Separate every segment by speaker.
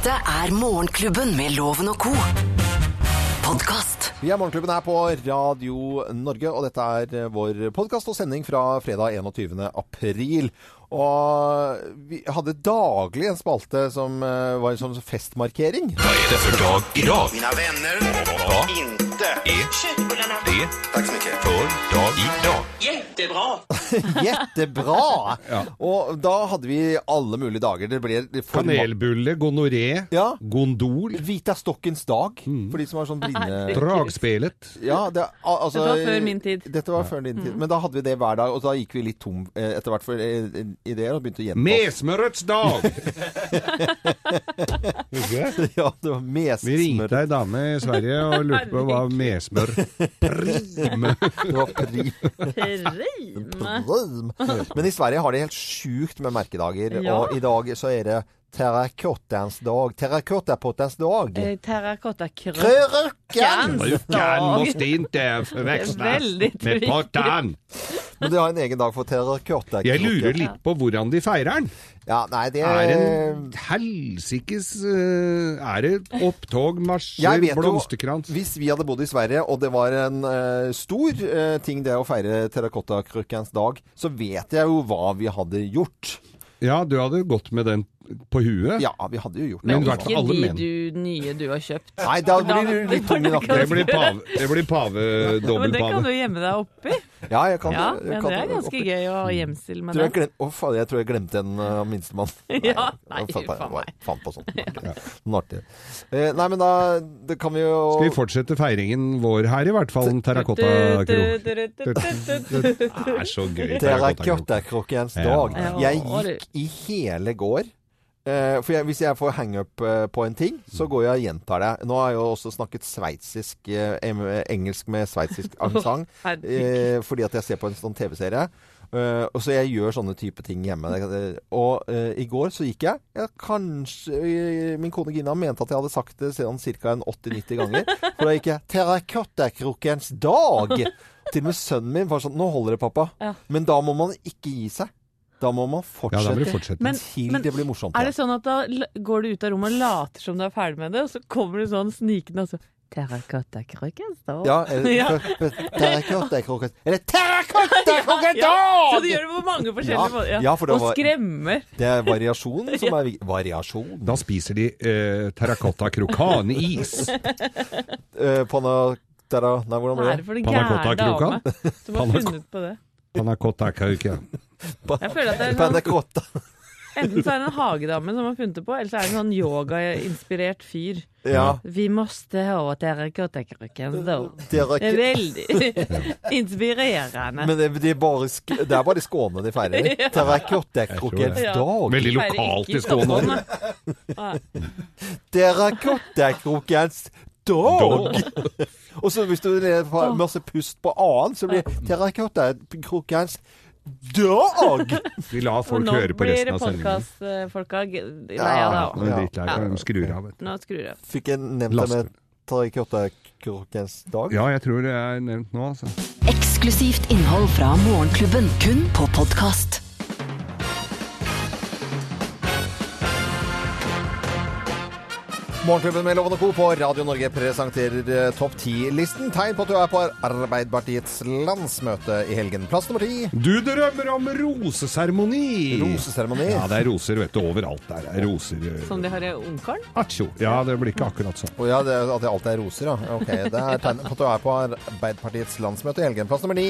Speaker 1: Dette er Morgenklubben med Loven og co. Podkast.
Speaker 2: Vi er Morgenklubben her på Radio Norge, og dette er eh, vår podkast og sending fra fredag 21. april. Og vi hadde daglig en spalte som eh, var en sånn festmarkering.
Speaker 3: Hva er det for dag i dag?
Speaker 4: Mina venner,
Speaker 3: Vad
Speaker 4: inte.
Speaker 3: är det
Speaker 4: Tack så mycket.
Speaker 3: för dag idag?
Speaker 2: Jättebra! Og da hadde vi alle mulige dager. Det ble for
Speaker 5: Kanelbulle, gonoré,
Speaker 2: Ja.
Speaker 5: gondol,
Speaker 2: Vita stokkens dag, for de som var sånn blinde
Speaker 5: dragspelet.
Speaker 2: Ja, det, al- altså,
Speaker 6: Dette var før min tid.
Speaker 2: Dette var før din tid. Men da hadde vi det hver dag, og da gikk vi litt tom eh, etter hvert for eh, ideer og begynte å gjenta oss.
Speaker 5: Mesmørets dag! Husker du det?
Speaker 2: Ja, det var
Speaker 5: Vi ringte
Speaker 2: mesmør.
Speaker 5: ei dame i Sverige og lurte på hva mesmør smør
Speaker 2: Det var.
Speaker 6: Prim.
Speaker 2: Prim. Men i Sverige har de helt sjukt med merkedager,
Speaker 6: Ja.
Speaker 2: og i dag så er det terrakottans dag. Terrakottapottens dag.
Speaker 6: Eh, dag
Speaker 2: Krøkken!
Speaker 5: Du kan måste inte förväxlas med pottan.
Speaker 2: Men de har en egen dag for terrakottakrokke.
Speaker 5: Jeg lurer litt på hvordan de feirer den.
Speaker 2: Ja, nei, det
Speaker 5: Er en helsikes eh, Er det opptog, marsjer, blomsterkrans?
Speaker 2: Hvis vi hadde bodd i Sverige, og det var en uh, stor uh, ting det å feire terrakottakrukkens dag, så vet jeg jo hva vi hadde gjort.
Speaker 5: Ja, du hadde gått med den på huet.
Speaker 2: Ja, vi hadde jo gjort
Speaker 5: Men i
Speaker 2: det.
Speaker 5: hvert fall
Speaker 6: Ikke
Speaker 5: alle
Speaker 6: de
Speaker 5: menn.
Speaker 6: du, nye du har kjøpt.
Speaker 2: Nei, da blir du litt tung i nakken.
Speaker 5: Det blir pave, det blir pave
Speaker 6: Men det kan du gjemme deg oppi.
Speaker 2: Ja, jeg kan
Speaker 6: Ja,
Speaker 2: jeg
Speaker 6: ja,
Speaker 2: kan
Speaker 6: det er ganske
Speaker 2: oppi.
Speaker 6: gøy å ha gjemsel med
Speaker 2: Tror glem, å, faen, jeg tror jeg glemte en uh, minstemann.
Speaker 6: Ja, nei,
Speaker 2: jeg fant på-
Speaker 6: faen meg.
Speaker 2: Fant på sånt. Noe artig. Eh, nei, men da det kan vi jo
Speaker 5: Skal vi fortsette feiringen vår her, i hvert fall? En terrakottakrok. Det er så gøy. Terrakottakrokkens
Speaker 2: dag. Jeg gikk i hele går. Eh, for jeg, hvis jeg får hangup eh, på en ting, så går jeg og gjentar det. Nå har jeg jo også snakket sveitsisk, eh, engelsk med sveitsisk aksent, eh, fordi at jeg ser på en sånn TV-serie. Eh, og så jeg gjør sånne type ting hjemme. Og eh, i går så gikk jeg. Ja, kanskje eh, Min kone Gina mente at jeg hadde sagt det ca. 80-90 ganger. For da gikk jeg 'Terrakottakrukkens dag'. Til og med sønnen min var sånn 'Nå holder det, pappa'.
Speaker 6: Ja.
Speaker 2: Men da må man ikke gi seg. Da må man
Speaker 5: Ja,
Speaker 2: fortsette
Speaker 5: du fortsette.
Speaker 6: Men-
Speaker 2: til
Speaker 6: men
Speaker 2: det blir morsomt.
Speaker 6: Er det sånn at da går du ut av rommet og later som du er ferdig med det, og så kommer du sånn snikende og så Terrakottakrukkens dag.
Speaker 2: Ja, eller,
Speaker 6: Ja.
Speaker 2: Terrakottakrukkens Eller terrakottakrukkens dag!
Speaker 6: Så du gjør det på mange forskjellige
Speaker 2: Ja,
Speaker 6: måter.
Speaker 2: ja, for det
Speaker 6: og
Speaker 2: var-
Speaker 6: skremmer.
Speaker 2: Det er variasjon som er. Variasjon.
Speaker 5: Da spiser de eh, terrakotta-krokaneis.
Speaker 2: Uh, panna... Nei, hvordan
Speaker 6: Hva er
Speaker 2: det?
Speaker 5: Panna cotta-kroka?
Speaker 6: som har funnet på det?
Speaker 5: Pannacotta-kauke.
Speaker 6: Jeg føler at det er
Speaker 2: Panna
Speaker 6: sånn,
Speaker 2: cotta.
Speaker 6: Enten så er det en hagedame som har funnet det på, eller så er det en sånn yogainspirert fyr.
Speaker 2: Ja.
Speaker 6: Vi måste ha terrakottakrukkens dag.
Speaker 2: Terrak-
Speaker 6: Det er veldig inspirerende.
Speaker 2: Men det, det, er bare, det er bare i Skåne de feirer.
Speaker 6: Ja.
Speaker 2: dag.
Speaker 5: Veldig lokalt i Skåne.
Speaker 6: Da.
Speaker 2: Terrakottakrukkens dag. Og så hvis du får masse pust på annen, så blir terrakottakrukkens dag.
Speaker 5: Vi lar folk
Speaker 6: nå
Speaker 5: høre på resten av sendingen.
Speaker 6: Nå
Speaker 2: blir
Speaker 6: av det
Speaker 5: Nå
Speaker 6: òg.
Speaker 5: Ja,
Speaker 6: Ja.
Speaker 5: de skrur av. vet du.
Speaker 6: Nå skrur jeg av.
Speaker 2: Fikk jeg nevnt det med terrakottakrukkens dag?
Speaker 5: Ja, jeg tror det er nevnt nå, altså.
Speaker 1: Eksklusivt innhold fra Morgenklubben, kun på podkast.
Speaker 2: Morgenklubben med Lovende Co. på Radio Norge presenterer eh, Topp 10-listen. Tegn på at du er på Arbeiderpartiets landsmøte i helgen. Plass nummer ti.
Speaker 5: Du drømmer om roseseremoni!
Speaker 2: Roseseremoni.
Speaker 5: Ja, det er roser vet du, overalt der. Er roser eh,
Speaker 6: Som de har i Ungkaren?
Speaker 5: Atsjo. Ja, det blir ikke akkurat sånn.
Speaker 2: Oh, ja, det, at det alltid er roser, ja. Ok, Det er tegn på at du er på Arbeiderpartiets landsmøte i helgen. Plass nummer ni.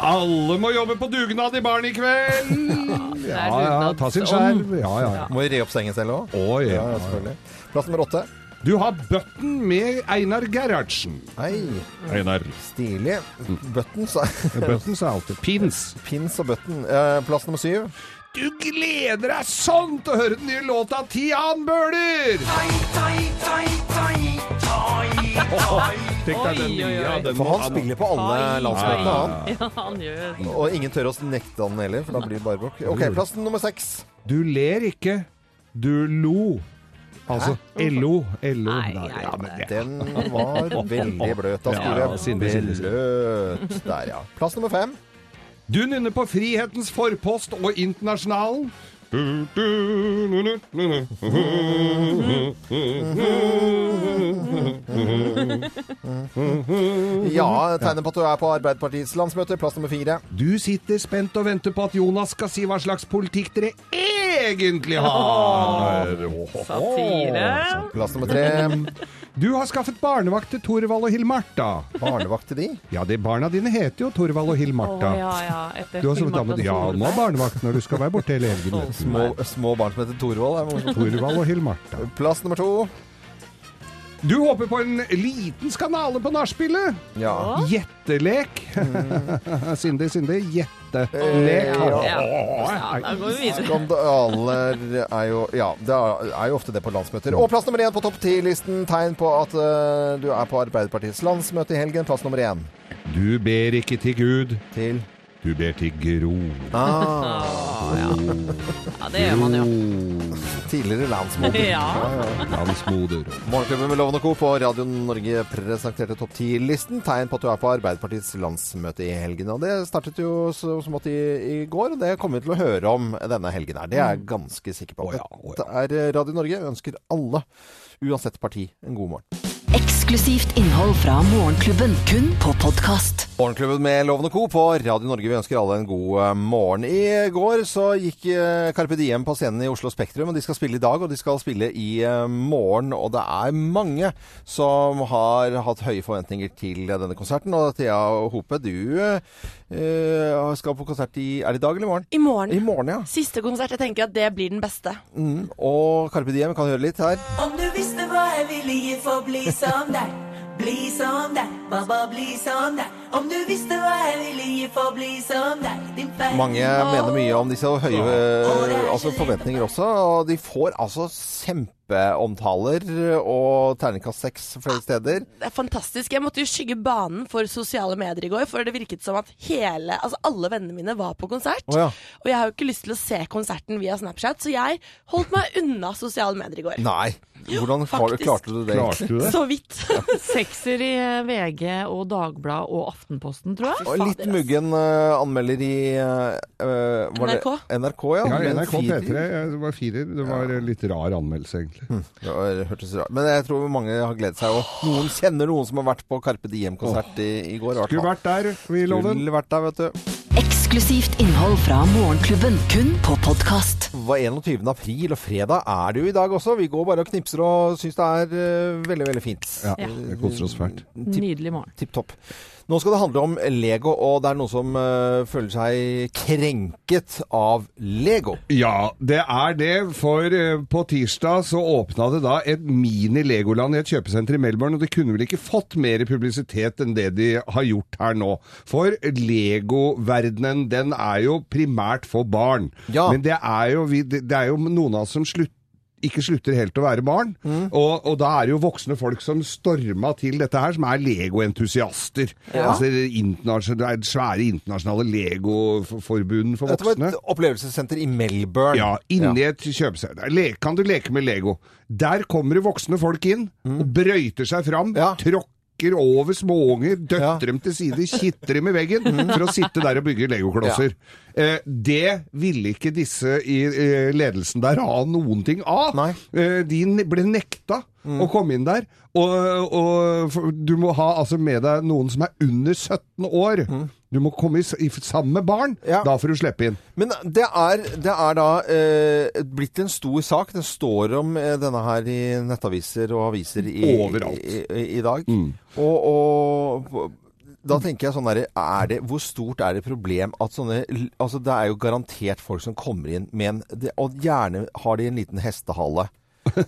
Speaker 5: Alle må jobbe på dugnad i baren i kveld! Ja, ja, ta sin skjerv. Ja, ja.
Speaker 2: Må vi re opp sengen selv òg?
Speaker 5: Oh,
Speaker 2: Ja,
Speaker 5: ja.
Speaker 2: ja, selvfølgelig. Plass nummer åtte.
Speaker 5: Du har Button med Einar Gerhardsen.
Speaker 2: Hei,
Speaker 5: Einar.
Speaker 2: stilig. Buttons.
Speaker 5: Buttons er alltid Pins.
Speaker 2: Pins og button. Eh, plass nummer syv.
Speaker 5: Du gleder deg sånn til å høre den nye låta Tian Bøhler! Tenk deg den
Speaker 6: Oi, oi,
Speaker 5: nye.
Speaker 6: oi.
Speaker 5: den
Speaker 2: For
Speaker 5: må-
Speaker 2: han spiller på alle
Speaker 6: Oi.
Speaker 2: landsmøtene, han.
Speaker 6: Ja, han gjør det.
Speaker 2: Og ingen tør å nekte han heller, for da blir det bare bråk. Ok, plass nummer seks.
Speaker 5: Du ler ikke, du lo. Altså LO. LO.
Speaker 6: Nei,
Speaker 5: ja, men det-
Speaker 2: Den var veldig bløt. Da
Speaker 5: Ja, ja,
Speaker 2: jeg
Speaker 5: sinne, sinne, sinne.
Speaker 2: bløt. Der, ja. Plass nummer fem.
Speaker 5: Du nynner på Frihetens forpost og Internasjonalen.
Speaker 2: Ja, tegner på at du er på Arbeiderpartiets landsmøte, plass nummer fire.
Speaker 5: Du sitter spent og venter på at Jonas skal si hva slags politikk dere egentlig har.
Speaker 6: Satire.
Speaker 2: Plass nummer tre.
Speaker 5: Du har skaffet barnevakt til Torvald og Hill-Marta.
Speaker 2: Barnevakt til de.
Speaker 5: Ja, de barna dine heter jo Torvald og Hill-Marta.
Speaker 6: ja, ja. Etter
Speaker 5: Du har dame, ja, må ha barnevakt når du skal være borte hele helgen.
Speaker 2: Små, små barn som heter Torvald. er.
Speaker 5: Torvald og Hill-Marta.
Speaker 2: Plass nummer to.
Speaker 5: Du håper på en liten skandale på nachspielet.
Speaker 2: Ja.
Speaker 5: Gjettelek. Sindi, Sindi. Gjettelek.
Speaker 6: Ja, ja. da går vi videre.
Speaker 2: Skandaler er jo Ja, det er er jo ofte det på landsmøter. Og plass nummer én på topp ti-listen. Tegn på at uh, du er på Arbeiderpartiets landsmøte i helgen. Plass nummer én.
Speaker 5: Du ber ikke til Gud,
Speaker 2: Til
Speaker 5: du ber til Gro.
Speaker 2: ah,
Speaker 6: Ja, det gjør man jo.
Speaker 2: tidligere landsmoder.
Speaker 6: Ja.
Speaker 5: Landsmoder.
Speaker 2: Morgenklubben med Loven og Co. på Radio Norge presenterte topp ti-listen. Tegn på at du er på Arbeiderpartiets landsmøte i helgen. Og det startet jo som smått i, i går, og det kommer vi til å høre om denne helgen her. Det er jeg ganske sikker på.
Speaker 5: Oh, ja, oh, ja.
Speaker 2: Det er Radio Norge. Jeg ønsker alle, uansett parti, en god morgen.
Speaker 1: Eksklusivt innhold fra Morgenklubben, kun på podkast.
Speaker 2: Morgenklubben med Lovende Co. på Radio Norge. Vi ønsker alle en god eh, morgen. I går så gikk eh, Carpe Diem på scenen i Oslo Spektrum, og de skal spille i dag, og de skal spille i eh, morgen. Og det er mange som har hatt høye forventninger til denne konserten. Og Thea Hope, du eh, skal på konsert i Er det i dag eller i morgen?
Speaker 4: I morgen.
Speaker 2: I morgen, ja.
Speaker 4: Siste konsert. Jeg tenker at det blir den beste.
Speaker 2: Mm. Og Carpe Diem, kan høre litt her?
Speaker 7: Om du visste hva jeg ville gi for å bli som deg. Bli som deg, mamma, bli som deg. Om du visste hva jeg ville gi for å bli som deg. Din feil.
Speaker 2: Mange mener mye om disse høye eh, altså forventninger også, og de får altså kjempeomtaler og terningkast seks flere steder.
Speaker 4: Det er fantastisk. Jeg måtte jo skygge banen for sosiale medier i går, for det virket som at hele, altså alle vennene mine var på konsert.
Speaker 2: Oh, ja.
Speaker 4: Og jeg har jo ikke lyst til å se konserten via Snapchat, så jeg holdt meg unna sosiale medier i går.
Speaker 2: Nei. Hvordan har, klarte du det?
Speaker 5: Klarte du det?
Speaker 4: Så vidt.
Speaker 6: Sekser i VG og Dagbladet og Aftenposten, tror jeg.
Speaker 2: Og litt muggen uh, anmelder i uh, var
Speaker 4: NRK.
Speaker 2: Det NRK, ja.
Speaker 5: Ja, NRK. P3 det var firer. Det var en litt rar anmeldelse, egentlig.
Speaker 2: Det var- hørtes rart Men jeg tror mange har gledet seg. Og noen kjenner noen som har vært på Carpe Diem-konsert i, i går.
Speaker 5: Skulle vært der, vi loven.
Speaker 2: Skulle vært der, vet du.
Speaker 1: Eksklusivt innhold fra Morgenklubben, kun på podkast.
Speaker 2: Var 21. april, og fredag er det jo i dag også. Vi går bare og knipser og syns det er uh, veldig, veldig fint.
Speaker 5: Ja, det koser oss fælt.
Speaker 6: Nydelig morgen.
Speaker 2: Tipp topp. Nå skal det handle om Lego, og det er noen som uh, føler seg krenket av Lego.
Speaker 5: Ja, det er det. For uh, på tirsdag så åpna det da et mini-Legoland i et kjøpesenter i Melbourne, og det kunne vel ikke fått mer publisitet enn det de har gjort her nå. For Lego-verdenen, den er jo primært for barn.
Speaker 2: Ja.
Speaker 5: Men det er jo, vi, det, er jo noen av oss som slutter ikke slutter helt å være barn.
Speaker 2: Mm.
Speaker 5: Og, og da er det jo voksne folk som storma til dette her, som er Lego-entusiaster. Altså internasjonale- det er svære internasjonale Lego-forbund for
Speaker 2: Dette var et opplevelsessenter i Melbourne.
Speaker 5: Ja, inni et kjøpesenter. Kan du leke med Lego? Der kommer det voksne folk inn og brøyter seg fram,
Speaker 2: Ja.
Speaker 5: tråkker over småunger, døtter dem til side, kitter dem i veggen for å sitte der og bygge legoklosser. Eh, det ville ikke disse i eh, ledelsen der ha noen ting av. Eh, de ble nekta å komme inn der. Og, og du må ha altså med deg noen som er under 17 år. Du må komme i, i, sammen med barn.
Speaker 2: Ja.
Speaker 5: Da får du slippe inn.
Speaker 2: Men det er, det er da eh, blitt en stor sak. Det står om eh, denne her i nettaviser og aviser i,
Speaker 5: Overalt.
Speaker 2: i, i, dag.
Speaker 5: Mm.
Speaker 2: Og, og da tenker jeg sånn derre er det, Hvor stort er det problem at sånne Altså, det er jo garantert folk som kommer inn med en Og gjerne har de en liten hestehale.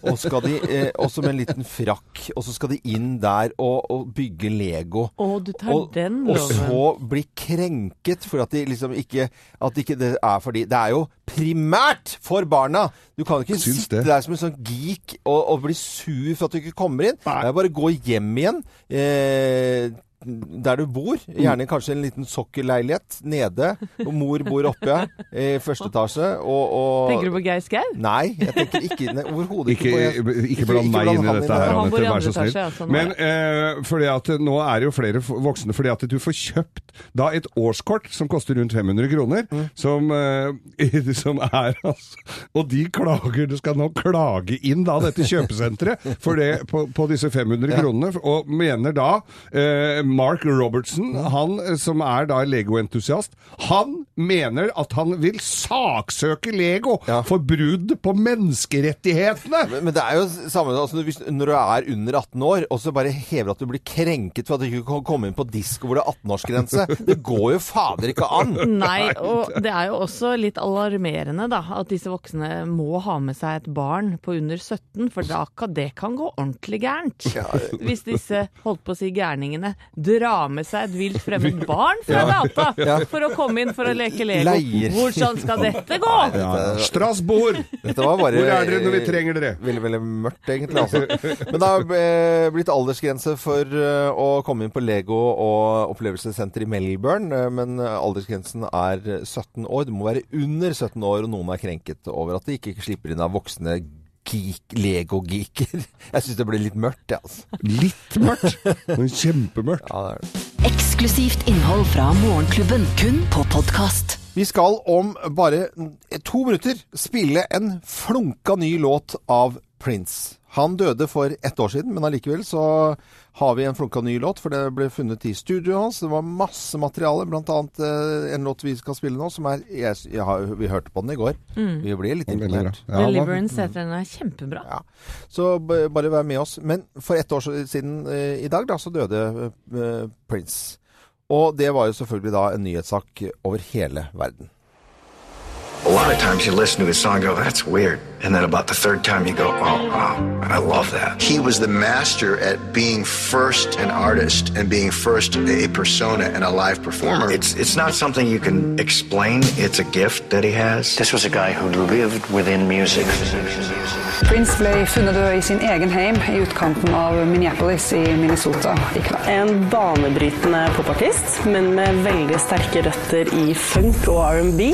Speaker 2: Og skal de, eh, også med en liten frakk. Og så skal de inn der og, og bygge Lego.
Speaker 6: Å, du tar
Speaker 2: Og,
Speaker 6: den,
Speaker 2: og så bli krenket for at de liksom ikke At ikke det er fordi Det er jo primært for barna! Du kan ikke
Speaker 5: Syns
Speaker 2: sitte
Speaker 5: det.
Speaker 2: der som en sånn geek og, og bli sur for at du ikke kommer inn.
Speaker 5: Nei.
Speaker 2: Det er bare å gå hjem igjen. Eh, der du bor. Gjerne kanskje en liten sokkelleilighet nede. Og mor bor oppe i første etasje. Og, og
Speaker 6: Tenker du på Geir Skau?
Speaker 2: Nei, jeg tenker ikke Overhodet
Speaker 5: Ikke,
Speaker 2: ikke, på
Speaker 5: ikke bland meg inn i dette her, Anette. Vær så snill.
Speaker 6: altså,
Speaker 5: Men eh, fordi at nå er det jo flere voksne fordi at du får kjøpt da et årskort som koster rundt 500 kroner,
Speaker 2: Mm.
Speaker 5: som, eh, som er altså Og de klager Du skal nå klage inn da dette kjøpesenteret for det, på, på disse 500 kronene, og mener da eh, Mark Robertson, han eh, som er da Lego-entusiast, han mener at han vil saksøke Lego
Speaker 2: Ja.
Speaker 5: for brudd på menneskerettighetene!
Speaker 2: Men, men det er jo samme altså, hvis, når du er under 18 år, og så bare hever at du blir krenket for at du ikke kan komme inn på disko hvor det er 18-årsgrense. Det går jo fader ikke an!
Speaker 6: Nei, og det er jo også litt alarmerende da, at disse voksne må ha med seg et barn på under 17, for da kan, det kan gå ordentlig gærent. Hvis disse, holdt på å si gærningene, drar med seg et vilt fremmed barn fra gata for å komme inn for å leke Lego.
Speaker 2: Leier.
Speaker 6: Hvordan skal dette gå?
Speaker 5: Ja. Strasbourg!
Speaker 2: Dette var bare
Speaker 5: Hvor er dere når vi trenger dere?
Speaker 2: Veldig, veldig mørkt, egentlig. Altså. Men det har eh, blitt aldersgrense for eh, å komme inn på Lego og opplevelsessenter i Melbourne. eh, Men aldersgrensen er 17 år. Du må være under 17 år, og noen er krenket over at de ikke slipper inn av voksne geek, Lego-geeker. Jeg syns det blir litt mørkt, jeg, altså.
Speaker 5: Litt mørkt, men kjempemørkt.
Speaker 2: Ja, det er.
Speaker 1: Eksklusivt innhold fra Morgenklubben, kun på podkast.
Speaker 2: Vi skal om bare to minutter spille en flunka ny låt av Prince. Han døde for ett år siden, men allikevel så har vi en flunka ny låt, for det ble funnet i studioet hans. Det var masse materiale, annet eh, en låt vi skal spille nå, som er jeg, jeg har, Vi hørte på den i går. Vi ble litt imponert.
Speaker 5: Ja,
Speaker 6: Deliverance heter den, er kjempebra.
Speaker 2: Ja. Så bare vær med oss. Men for ett år siden eh, i dag da, så døde eh, Prince. Og det var jo selvfølgelig da en nyhetssak over hele verden.
Speaker 8: A lot of times you listen to a song and go, that's weird. And then about the third time you go, oh, wow, I love that.
Speaker 9: He was the master at being first an artist and being first a persona and a live performer.
Speaker 8: It's, it's not something you can explain. It's a gift that he has. This was a guy who lived within music.
Speaker 10: Prince ble funnet død i sin egen heim i utkanten av Minneapolis i Minnesota i kveld.
Speaker 11: En banebrytende popartist, men med veldig sterke røtter i funk og R&B.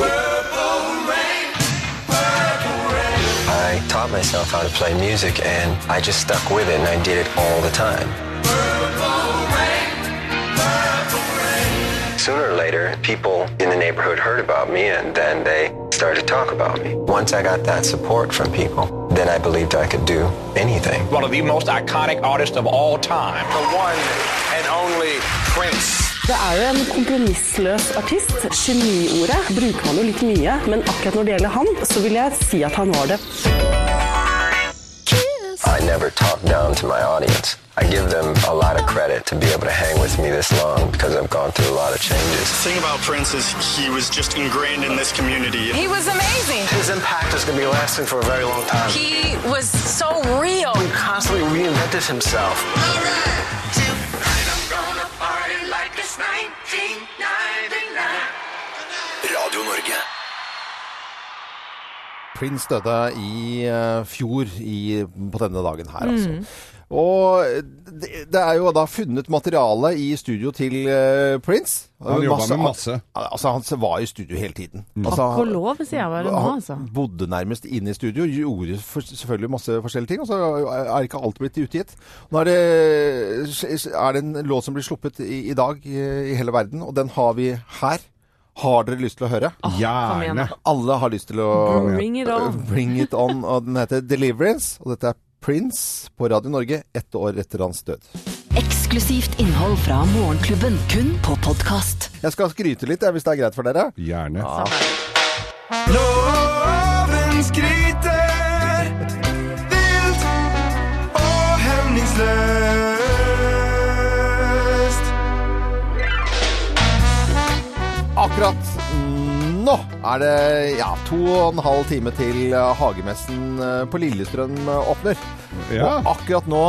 Speaker 12: I taught myself how to play music and I just stuck with it and I did it all the time. Sooner or later, people in the neighborhood heard about me and then they started to talk about me. Once I got that support from people, then I believed I could do anything.
Speaker 3: One of the most iconic artists of all time.
Speaker 9: The one and only Prince.
Speaker 11: Det er jo en kompromissløs artist. Geniordet bruker man jo litt mye, men akkurat når det gjelder han, så vil jeg si at han var det.
Speaker 12: I never talk down to my audience. I give them a lot of credit to be able to hang with me this long because I've gone through a lot of changes.
Speaker 13: The thing about Prince is he was just ingrained in this community.
Speaker 14: He was amazing.
Speaker 8: His impact is going to be lasting for a very long time.
Speaker 14: He was so real.
Speaker 8: He constantly reinvented himself.
Speaker 9: Radio
Speaker 2: Prince døde i eh, fjor i, på denne dagen her, altså. Og det, det er jo da funnet materiale i studio til uh, Prince.
Speaker 5: Han jobbet med masse.
Speaker 2: Altså, han var i studio hele tiden. Altså,
Speaker 6: Takk og lov, sier jeg bare nå,
Speaker 2: han
Speaker 6: altså.
Speaker 2: bodde nærmest inne i studio, gjorde for, selvfølgelig masse forskjellige ting, og så er ikke alt blitt utgitt. Nå er det, er det en låt som blir sluppet i, i dag i, i hele verden, og den har vi her. Har dere lyst til å høre?
Speaker 6: Oh,
Speaker 5: Gjerne.
Speaker 2: Alle har lyst til å
Speaker 6: Bring it on.
Speaker 2: Bring it on. Og den heter Deliverance. Og dette er Prince på Radio Norge ett år etter hans død.
Speaker 1: Eksklusivt innhold fra Morgenklubben, kun på podkast.
Speaker 2: Jeg skal skryte litt, hvis det er greit for dere.
Speaker 5: Gjerne.
Speaker 7: Loven skryter
Speaker 2: Akkurat nå er det ja, to og en halv time til eh, hagemessen eh, på Lillestrøm eh, åpner.
Speaker 5: Ja.
Speaker 2: Og akkurat nå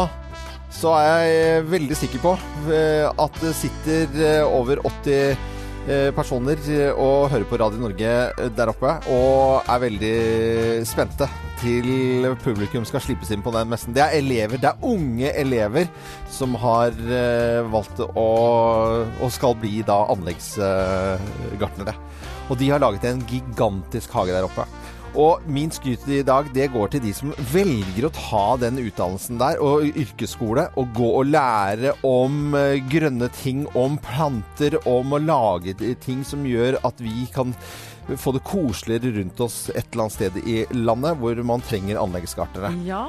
Speaker 2: så er jeg veldig sikker på at det sitter over 80 eh, personer eh, og hører på Radio Norge eh, der oppe, og er veldig spente til publikum skal slippes inn på den messen. Det er elever, det er unge elever som har eh, valgt å og skal bli da anleggsgartnere. og de har laget en gigantisk hage der oppe. Og min skryt i dag, det går til de som velger å ta den utdannelsen der, og yrkesskole, og gå og lære om eh, grønne ting, om planter, om å lage ting som gjør at vi kan få det koseligere rundt oss et eller annet sted i landet hvor man trenger anleggsgartnere.
Speaker 6: Ja.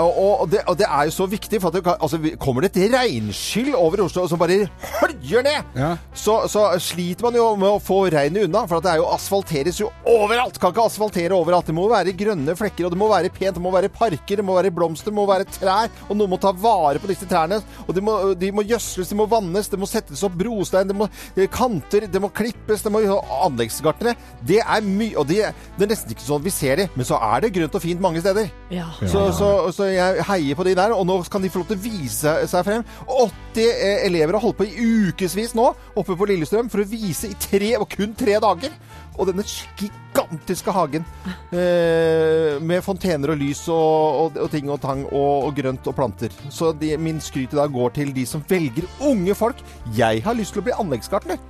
Speaker 2: Og, og, det, og det er jo så viktig, for at det, kan- altså, kommer det et regnskyll over Oslo som bare høljer ned, så, så sliter man jo med å få regnet unna. For at det er jo asfalteres jo overalt! Kan ikke asfaltere overalt. Det må være grønne flekker, og det må være pent. Det må være parker, det må være blomster, det må være trær. Og noen må ta vare på disse trærne. Og de må, de må gjødsles, de må vannes, det må settes opp brostein, det må eh, kanter, det må klippes, det må anleggsgartnere. Det er mye, og det, det er nesten ikke sånn vi ser det, men så er det grønt og fint mange steder.
Speaker 6: Ja.
Speaker 2: Så, så, så jeg heier på de der, og nå kan de få lov til å vise seg frem. 80 eh, elever har holdt på i ukevis nå oppe på Lillestrøm for å vise i tre, og kun tre dager. Og denne gigantiske hagen eh, med fontener og lys og, og, og ting og tang og, og grønt og planter. Så de, min skryt i dag går til de som velger unge folk. Jeg har lyst til å bli anleggsgartner.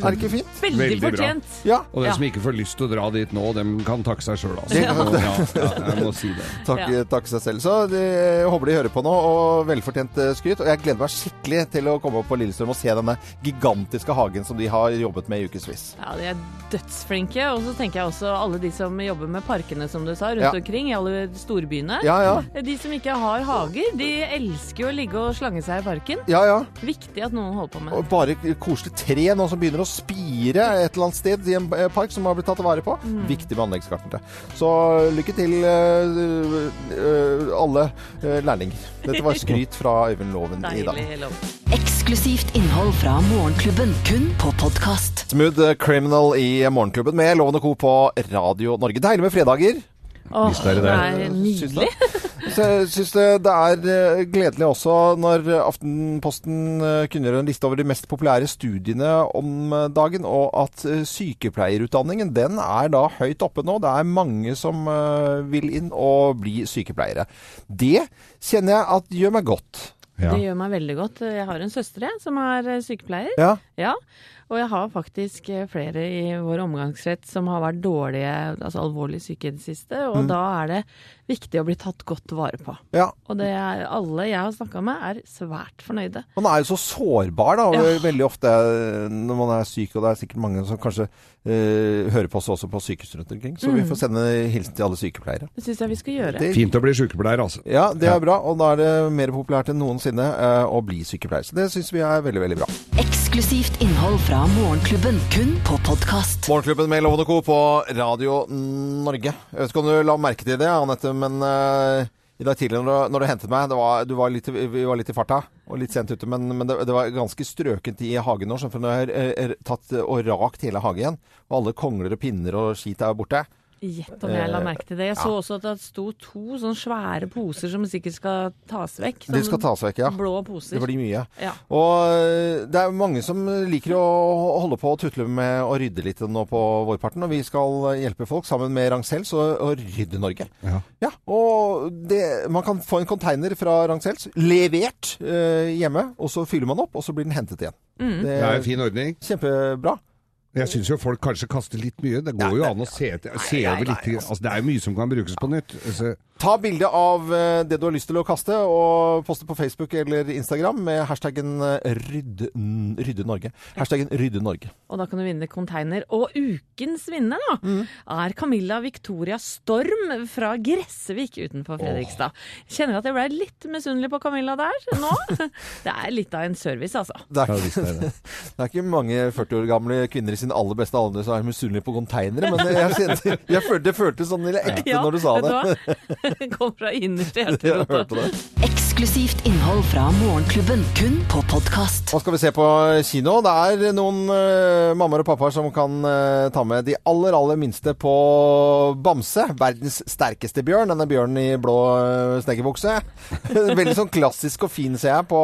Speaker 2: Er det ikke fint?
Speaker 6: Veldig fortjent.
Speaker 2: Ja.
Speaker 5: Og den som ikke får lyst til å dra dit nå, dem kan takke seg sjøl, altså.
Speaker 2: Ja.
Speaker 5: Ja, ja, jeg må si det.
Speaker 2: Takk, takk seg selv. Så de, jeg håper de hører på nå, og velfortjent eh, skryt. Og jeg gleder meg skikkelig til å komme opp på Lillestrøm og se denne gigantiske hagen som de har jobbet med i ukevis.
Speaker 6: Ja, de er dødsflinke. Og så tenker jeg også alle de som jobber med parkene, som du sa, rundt
Speaker 2: Ja.
Speaker 6: omkring i alle storbyene.
Speaker 2: Ja, ja.
Speaker 6: De som ikke har hager, de elsker jo å ligge og slange seg i parken.
Speaker 2: Ja, ja.
Speaker 6: Viktig at noen holder på med
Speaker 2: Og
Speaker 6: det.
Speaker 2: bare koselig tre nå som begynner å spire et eller annet sted i en park som har blitt tatt vare på.
Speaker 6: Mm.
Speaker 2: Viktig med anleggskartene. Så lykke til uh, uh, alle uh, lærlinger. Dette var skryt fra Øyvind Loven i dag.
Speaker 1: Eksklusivt innhold fra Morgenklubben, kun på podkast.
Speaker 2: Smooth Criminal i Morgenklubben med Loven og Co. på Radio Norge. Deilig med fredager.
Speaker 6: Åh,
Speaker 2: det
Speaker 6: er nydelig.
Speaker 2: Så jeg syns det, det er eh, gledelig også når Aftenposten eh, kunngjør en liste over de mest populære studiene om eh, dagen, og at sykepleierutdanningen den er da høyt oppe nå. Det er mange som vil inn og bli sykepleiere. Det kjenner jeg at gjør meg godt.
Speaker 6: Det gjør meg veldig godt. Jeg har en søster jeg, som er sykepleier.
Speaker 2: Ja.
Speaker 6: Ja, og jeg har faktisk eh, flere i vår omgangsrett som har vært dårlige, altså alvorlig syke i det siste, og
Speaker 2: Mm.
Speaker 6: da er det viktig å bli tatt godt vare på.
Speaker 2: Ja.
Speaker 6: Og det er alle jeg har snakka med, er svært fornøyde.
Speaker 2: Man er jo så sårbar da,
Speaker 6: Ja.
Speaker 2: veldig ofte eh, når man er syk, og det er sikkert mange som kanskje eh, hører på oss også på sykehus rundt omkring. Så vi
Speaker 6: Mm.
Speaker 2: får sende hilsen til alle sykepleiere.
Speaker 6: Det syns jeg vi skal gjøre.
Speaker 5: Fint å bli sykepleier, altså.
Speaker 2: Ja, det er bra, og da er det mer populært enn noensinne eh, å bli sykepleier. Så det syns vi er veldig, veldig bra.
Speaker 1: Eksklusivt innhold fra Morgenklubben, kun på podkast.
Speaker 2: Morgenklubben med Lovende Co. på Radio Norge. Jeg vet ikke om du la merke til det, Anette, men uh, i dag tidlig når du, når du hentet meg, var, var litt, vi var litt i farta og litt sent ute, men, men det, det var ganske strøkent i hagen nå. For nå har jeg eh, tatt og rakt hele hagen igjen, og alle kongler og pinner og skit er borte.
Speaker 6: Gjett om jeg la
Speaker 2: Eh,
Speaker 6: merke til det. Jeg så også at det sto to sånne svære poser som sikkert skal tas vekk.
Speaker 2: De skal tas vekk, ja.
Speaker 6: Blå poser.
Speaker 2: Det blir mye.
Speaker 6: Ja.
Speaker 2: Og eh, det er mange som liker å holde på å tutle med å rydde litt nå på vårparten. Og vi skal hjelpe folk sammen med Ragn-Sells å rydde Norge.
Speaker 5: Ja.
Speaker 2: og det, man kan få en container fra Ragn-Sells levert eh, hjemme, og så fyller man opp, og så blir den hentet igjen.
Speaker 6: Mm.
Speaker 5: Det er en fin ordning.
Speaker 2: Kjempebra.
Speaker 5: Jeg syns jo folk kanskje kaster litt mye. Det går jo an å se, se over litt. Altså, det er jo mye som kan brukes på nytt. Altså,
Speaker 2: Ta bilde av eh, det du har lyst til å kaste, og poste på Facebook eller Instagram med hashtaggen eh, rydde, rydde Norge. Hashtaggen rydde Norge.
Speaker 6: Og da kan du vinne container. Og ukens vinner da,
Speaker 2: Mm.
Speaker 6: er Camilla Victoria Storm fra Gressevik utenfor Fredrikstad. Kjenner at jeg ble litt misunnelig på Camilla der nå. Det er litt av en service, altså.
Speaker 2: Det er, ikke, det er ikke mange 40 år gamle kvinner i sin aller beste alder som er misunnelige på containere, men jeg, jeg, jeg følte, det føltes sånn litt ekte
Speaker 6: Ja,
Speaker 2: når du sa det.
Speaker 6: hva? Kom fra innerst i
Speaker 2: Jeg
Speaker 6: hjertet.
Speaker 2: hørte det.
Speaker 1: Eksklusivt innhold fra Morgenklubben, kun på podkast.
Speaker 2: Hva skal vi se på kino? Det er noen uh, mammaer og pappaer som kan uh, ta med de aller, aller minste på Bamse. Verdens sterkeste bjørn. Denne bjørnen i blå uh, snekkerbukse. veldig sånn klassisk og fin, ser jeg, på,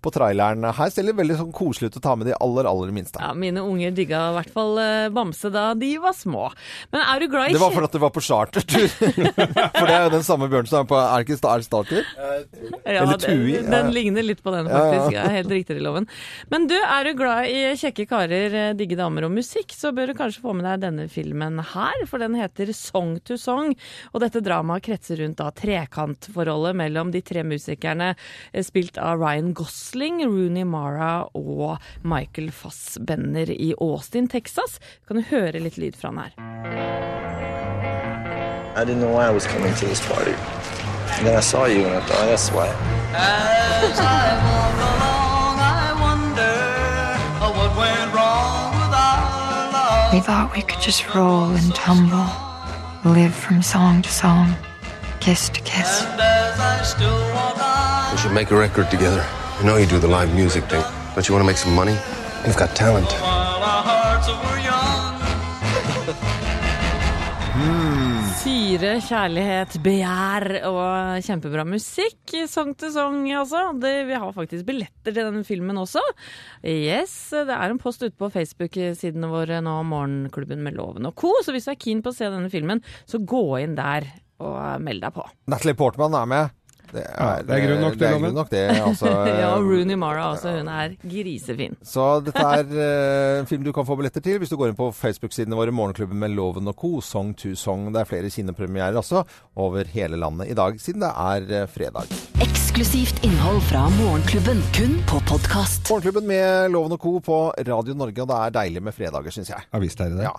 Speaker 2: på traileren her. Ser litt veldig sånn koselig ut å ta med de aller, aller minste.
Speaker 6: Ja, mine unger digga i hvert fall uh, Bamse da de var små. Men er du glad i
Speaker 2: Det var for at det var på chartertur. for det er jo den samme bjørnen som er på Er det ikke Star Starter?
Speaker 6: Ja,
Speaker 2: Eller Tui?
Speaker 6: Den, den ligner litt på den,
Speaker 2: faktisk. ja.
Speaker 6: Ja, helt riktig, Loven. Men du, er du glad i kjekke karer, eh, digge damer og musikk, så bør du kanskje få med deg denne filmen her, for den heter Song to Song. Og dette dramaet kretser rundt da trekantforholdet mellom de tre musikerne, eh, spilt av Ryan Gosling, Rooney Mara og Michael Fassbender i Austin, Texas. Kan du høre litt lyd fra den her?
Speaker 12: I didn't know I was coming to this party. And then I saw you and I thought, that's why.
Speaker 15: We thought we could just roll and tumble, live from song to song, kiss to kiss.
Speaker 7: And as I still walk on,
Speaker 16: We should make a record together. I know you do the live music thing. Don't you want to make some money? You've got talent.
Speaker 7: while
Speaker 6: Syre, kjærlighet, begjær og kjempebra musikk. Sang til sang, altså. Det, vi har faktisk billetter til denne filmen også. Yes, det er en post ute på Facebook-sidene våre nå, Morgenklubben med Loven og co. Så hvis du er keen på å se denne filmen, så gå inn der og meld deg på.
Speaker 2: Natalie Portman er med. Det
Speaker 5: Ja, det er grunn nok, det,
Speaker 2: det. Er grunn nok det altså,
Speaker 6: ja, Rooney Mara også. Hun er grisefin.
Speaker 2: Så dette er eh, en film du kan få billetter til hvis du går inn på Facebook-sidene våre, Morgenklubben med Loven og co. Song to song. Det er flere kinopremierer også over hele landet i dag, siden det er fredag. fredag.
Speaker 1: Eksklusivt innhold fra Morgenklubben, kun på podkast.
Speaker 2: Morgenklubben med Loven og co. på Radio Norge, og det er deilig med fredager, syns jeg.
Speaker 5: Ja visst er det det.
Speaker 2: Ja.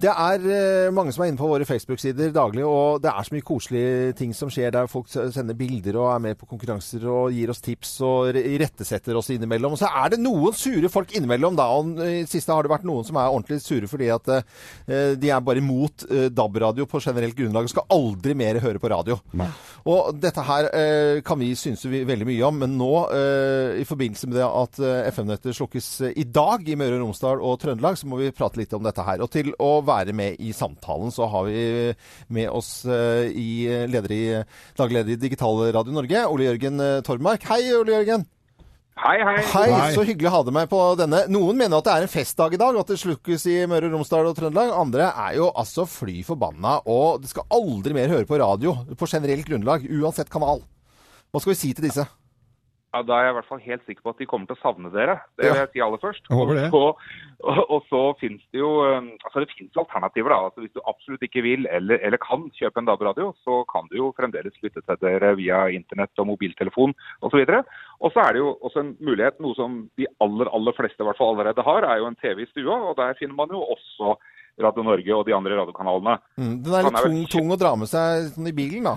Speaker 2: Det er eh, mange som er inne på våre Facebook-sider daglig, og det er så mye koselige ting som skjer der folk sender bilder og er med på konkurranser og gir oss tips og re- irettesetter oss innimellom. Og så er det noen sure folk innimellom, da. Og i siste har det vært noen som er ordentlig sure fordi at eh, de er bare imot eh, DAB-radio på generelt grunnlag og skal aldri mer høre på radio. Og dette her kan vi synse vi veldig mye om, men nå eh, i forbindelse med det at eh, FM-nettet slukkes eh, i dag i Møre og Romsdal og Trøndelag, så må vi prate litt om dette her. Og til å være med i samtalen så har vi med oss eh, i leder i dagleder i Digital Radio Norge, Ole Jørgen eh, Tormark. Hei, Ole Jørgen.
Speaker 17: Hei, hei.
Speaker 2: Hei, så hyggelig å ha deg med på denne. Noen mener at det er en festdag i dag, at det slukkes i Møre og Romsdal og Trøndelag. Andre er jo altså fly forbanna, og det skal aldri mer høre på radio på generelt grunnlag, uansett kanal. Hva skal vi si til disse?
Speaker 17: Ja, da er jeg i hvert fall helt sikker på at de kommer til å savne dere. Det vil jeg si aller først.
Speaker 5: Jeg håper det.
Speaker 17: Og så, og, og så finnes det jo um, altså det finnes alternativer. da. Altså Hvis du absolutt ikke vil eller, eller kan kjøpe en DAB-radio, så kan du jo fremdeles lytte til dere via internett og mobiltelefon osv. Og så er det jo også en mulighet, noe som de aller aller fleste i hvert fall allerede har, er jo en TV i stua. og Der finner man jo også Radio Norge og de andre radiokanalene.
Speaker 2: Mm, den er litt tung, tung å dra med seg sånn i bilen, da.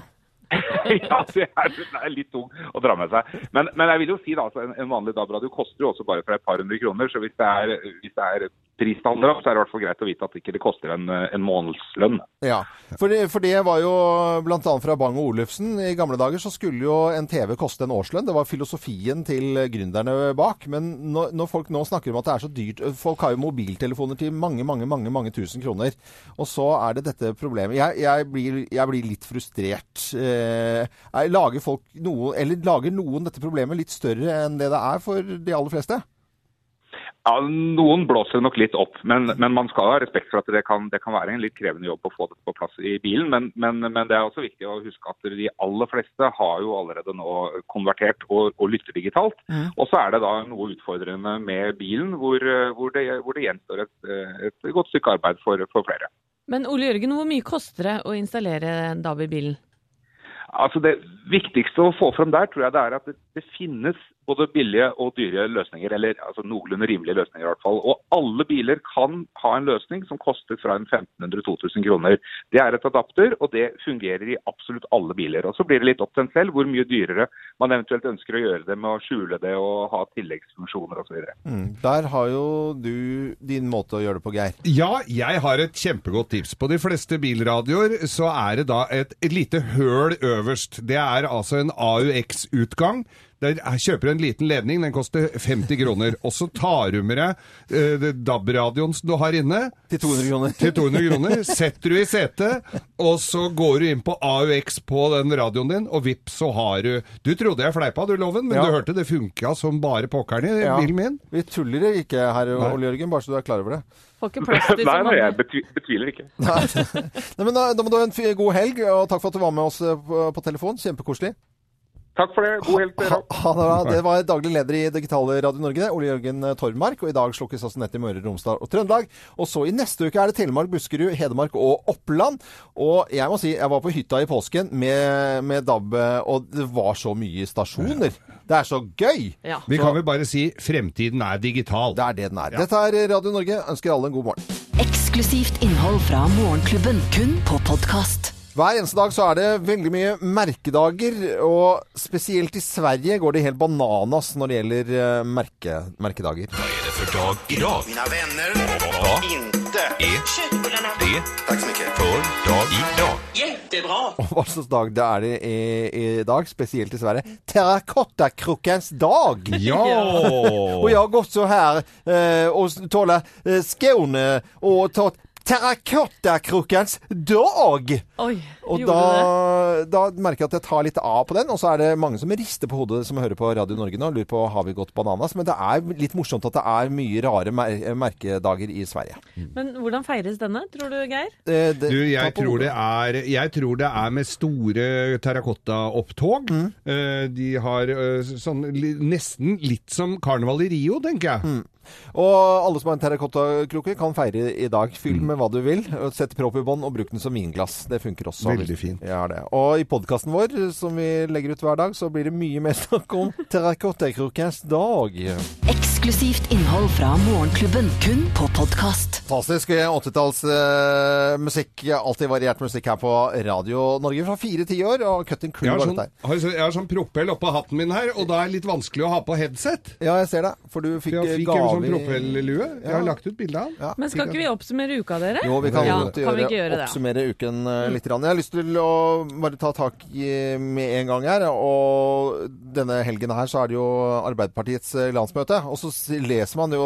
Speaker 17: ja, det er, det er litt tung å dra med seg. Men, men jeg vil jo si da, altså, en, en vanlig DAB-radio koster jo også bare for et par hundre kroner. Så hvis det er, hvis det er pris så er det i hvert fall greit å vite at det ikke koster en, en månedslønn.
Speaker 2: Ja, for det, for det var jo bl.a. fra Bang og Olufsen. I gamle dager så skulle jo en TV koste en årslønn. Det var filosofien til gründerne bak. Men når, når folk nå snakker om at det er så dyrt Folk har jo mobiltelefoner til mange, mange, mange mange tusen kroner. Og så er det dette problemet. Jeg, jeg, blir, jeg blir litt frustrert. Eh, lager folk noe, eller lager noen dette problemet litt større enn det det er for de aller fleste?
Speaker 17: Ja, Noen blåser nok litt opp, men, men man skal ha respekt for at det kan, det kan være en litt krevende jobb å få det på plass i bilen. Men, men, men det er også viktig å huske at de aller fleste har jo allerede nå konvertert og, og lytter digitalt. Og så er det da noe utfordrende med bilen, hvor, hvor, det, hvor det gjenstår et, et godt stykke arbeid for, for flere.
Speaker 6: Men Ole Jørgen, hvor mye koster det å installere DAB i bilen?
Speaker 17: Altså Det viktigste å få frem der, tror jeg det er at det, finnes både billige og dyre løsninger, eller altså noenlunde rimelige løsninger i hvert fall. Og alle biler kan ha en løsning som koster fra 1500-2000 kroner. Det er et adapter, og det fungerer i absolutt alle biler. Og Så blir det litt opp til en selv hvor mye dyrere man eventuelt ønsker å gjøre det med å skjule det og ha tilleggsfunksjoner osv.
Speaker 2: Mm. Der har jo du din måte å gjøre det på, Geir.
Speaker 5: Ja, jeg har et kjempegodt tips. På de fleste bilradioer så er det da et, et lite høl øverst. Det er altså en AUX-utgang. Der kjøper du en liten ledning, den koster 50 kroner. Og så tar du med deg eh, DAB-radioen som du har inne.
Speaker 2: Til 200 kroner.
Speaker 5: Til 200 kroner. Setter du i setet, og så går du inn på AUX på den radioen din, og vips, så har du Du trodde jeg fleipa, du, Loven, men
Speaker 2: Ja.
Speaker 5: du hørte det funka som bare pokkeren i
Speaker 2: Ja.
Speaker 5: bilen min.
Speaker 2: Vi tuller ikke her, Ole Jørgen, bare så du er klar over det.
Speaker 6: Får ikke plass til så
Speaker 17: Nei, nei, jeg betvi- betviler ikke.
Speaker 2: Nei, men da, da må du ha en god helg, og takk for at du var med oss eh, på, på telefon. Kjempekoselig.
Speaker 17: Takk for det. God helg til dere.
Speaker 2: Det var daglig leder i Digitale Radio Norge, Ole Jørgen Tormark. Og i dag slukkes altså nettet i Møre og Romsdal og Trøndelag. Og så i neste uke er det Telemark, Buskerud, Hedmark og Oppland. Og jeg må si, jeg var på hytta i påsken med, med DAB, og det var så mye stasjoner. Det er så gøy!
Speaker 5: Vi kan vel bare si fremtiden er digital.
Speaker 2: Det er det den er. Dette er Radio Norge. Ønsker alle en god morgen.
Speaker 1: Eksklusivt innhold fra Morgenklubben, kun på podkast.
Speaker 2: Hver eneste dag så er det veldig mye merkedager, og spesielt i Sverige går det helt bananas når det gjelder eh, merke, merkedager.
Speaker 18: Hva er det for dag idag?
Speaker 9: Mina vänner,
Speaker 18: Ja.
Speaker 9: inte.
Speaker 18: er det
Speaker 9: for så i
Speaker 18: för dag idag?
Speaker 7: Jättebra!
Speaker 2: Og hva slags dag det er det i, i dag, spesielt i Sverige? Terrakottakrukkens dag!
Speaker 5: Ja!
Speaker 2: og jeg har gått så her eh, og talat eh, Skåne og tatt Terrakottakrukkens dag!
Speaker 6: Oi,
Speaker 2: Og da, det? da merker jeg at jeg tar litt av på den, og så er det mange som rister på hodet som hører på Radio Norge nå, lurer på har vi gått bananas. Men det er litt morsomt at det er mye rare mer merkedager i Sverige.
Speaker 6: Men hvordan feires denne, tror du, Geir?
Speaker 2: Eh, det-
Speaker 5: Du, jeg tror, det er, jeg tror det er med store terrakottaopptog.
Speaker 2: Mm.
Speaker 5: Eh, de har eh, sånn li, nesten litt som karneval i Rio, tenker jeg.
Speaker 2: Mm. Og alle som har en terrakottakrukke kan feire i dag. Fyll med hva du vil. Sett propp i bånn og bruk den som vinglass. Det funker også.
Speaker 5: Veldig fint.
Speaker 2: Ja, det. Og i podkasten vår, som vi legger ut hver dag, så blir det mye mer snakk om terrakottakrukkens dag.
Speaker 1: Eksklusivt innhold fra Morgenklubben, kun på podkast.
Speaker 2: Fantastisk 80-tallsmusikk. alltid variert musikk her på Radio Norge fra fire tiår. Og Cut and Crew
Speaker 5: Jeg har,
Speaker 2: var
Speaker 5: sånn,
Speaker 2: dette her.
Speaker 5: har, jeg har sånn propell oppå hatten min her, og da er det litt vanskelig å ha på headset.
Speaker 2: Ja, jeg ser det. For du fikk,
Speaker 5: Jeg fikk
Speaker 2: gave
Speaker 5: sånn
Speaker 2: i-
Speaker 5: propellue. Jeg har lagt ut bilde av den.
Speaker 2: Ja.
Speaker 6: Men skal ikke vi oppsummere uka, dere?
Speaker 2: Jo, vi kan
Speaker 6: ja,
Speaker 2: godt
Speaker 6: kan vi gjøre gjøre det? Mm.
Speaker 2: oppsummere uken eh, litt. grann. Jeg har lyst til å bare ta tak i med en gang her. Og denne helgen her så er det jo Arbeiderpartiets eh, landsmøte. Og så leser man jo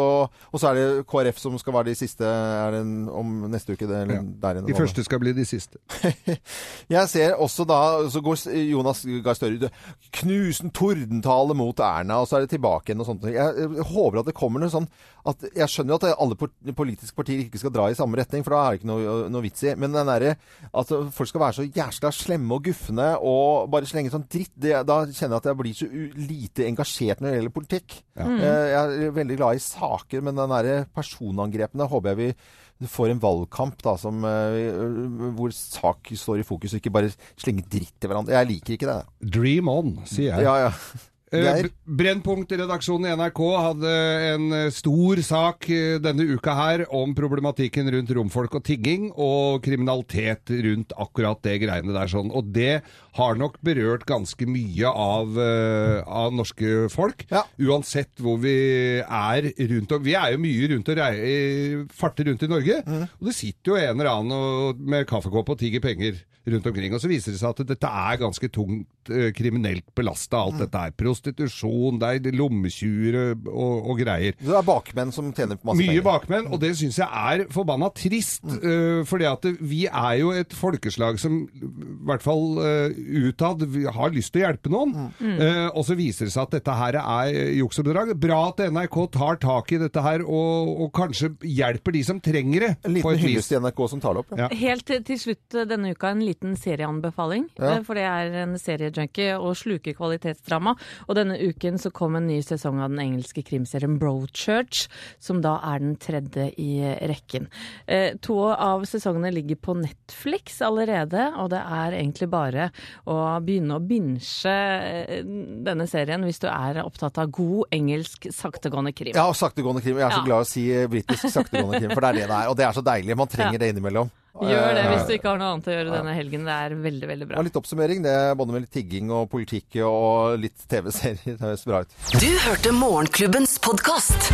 Speaker 2: Og så er det KrF som skal være de siste er det en, om neste uke. Det, eller der inne
Speaker 5: De første skal bli de siste.
Speaker 2: Jeg ser også da Så går Jonas Gahr Støre ut Knusen tordentale mot Erna, og så er det tilbake igjen og sånt. Jeg, jeg håper at det kommer noe sånn at Jeg skjønner jo at alle politiske partier ikke skal dra i samme retning, for da er det ikke noe, noe vits i. Men den derre at folk skal være så jæsla slemme og gufne og bare slenge sånn dritt, det, da kjenner jeg at jeg blir så lite engasjert når det gjelder politikk.
Speaker 5: Mm.
Speaker 2: Eh, Jeg er veldig glad i saker, men den derre personangrepene håper jeg vi får en valgkamp da, som, uh, hvor sak står i fokus, og ikke bare slenge dritt til hverandre. Jeg liker ikke det.
Speaker 5: Dream on, sier jeg.
Speaker 2: Ja, ja.
Speaker 5: Eh,
Speaker 2: Geir?
Speaker 5: Brennpunkt-redaksjonen i NRK hadde en eh, stor sak eh, denne uka her om problematikken rundt romfolk og tigging, og kriminalitet rundt akkurat det greiene der sånn. Og det har nok berørt ganske mye av, av norske folk. Uansett hvor vi er rundt om. Vi er jo mye rundt og rei, farter rundt i Norge, og det sitter jo en eller annen med kaffekopp og tigger penger rundt omkring. Og så viser det seg at dette er ganske tungt kriminelt belasta, alt dette er. Prostitusjon, det er lommetyver og, og greier.
Speaker 2: Det er bakmenn som tjener masse
Speaker 5: Mye
Speaker 2: penger.
Speaker 5: bakmenn, og det syns jeg er forbanna trist. eh, fordi at vi er jo et folkeslag som i hvert fall uh, utad har lyst til å hjelpe noen.
Speaker 2: Mm.
Speaker 5: Uh, og så viser det seg at dette her er juks og bedrag. Bra at NRK tar tak i dette her og, og kanskje hjelper de som trenger det.
Speaker 2: En liten hyllest til NRK som tar det opp. Ja.
Speaker 6: Helt til, til slutt denne uka en liten serieanbefaling.
Speaker 2: Ja.
Speaker 6: For det er en seriejunkie og sluker kvalitetsdrama. Og denne uken så kom en ny sesong av den engelske krimserien Brochurch, som da er den tredje i rekken. Eh, To av sesongene ligger på Netflix allerede, og det er egentlig bare å begynne å binche eh, denne serien hvis du er opptatt av god engelsk saktegående krim.
Speaker 2: Ja, og saktegående krim. Jeg er så
Speaker 6: Ja.
Speaker 2: glad i å si britisk saktegående krim, for det er det det er. Og det er så deilig. Man trenger
Speaker 6: Ja.
Speaker 2: det innimellom.
Speaker 6: Gjør det hvis du ikke har noe annet å gjøre denne helgen. Det er veldig, veldig bra.
Speaker 2: Og litt oppsummering. Det er både med litt tigging og politikk og litt TV-serier. Det høres bra ut.
Speaker 1: Du hørte Morgenklubbens podkast.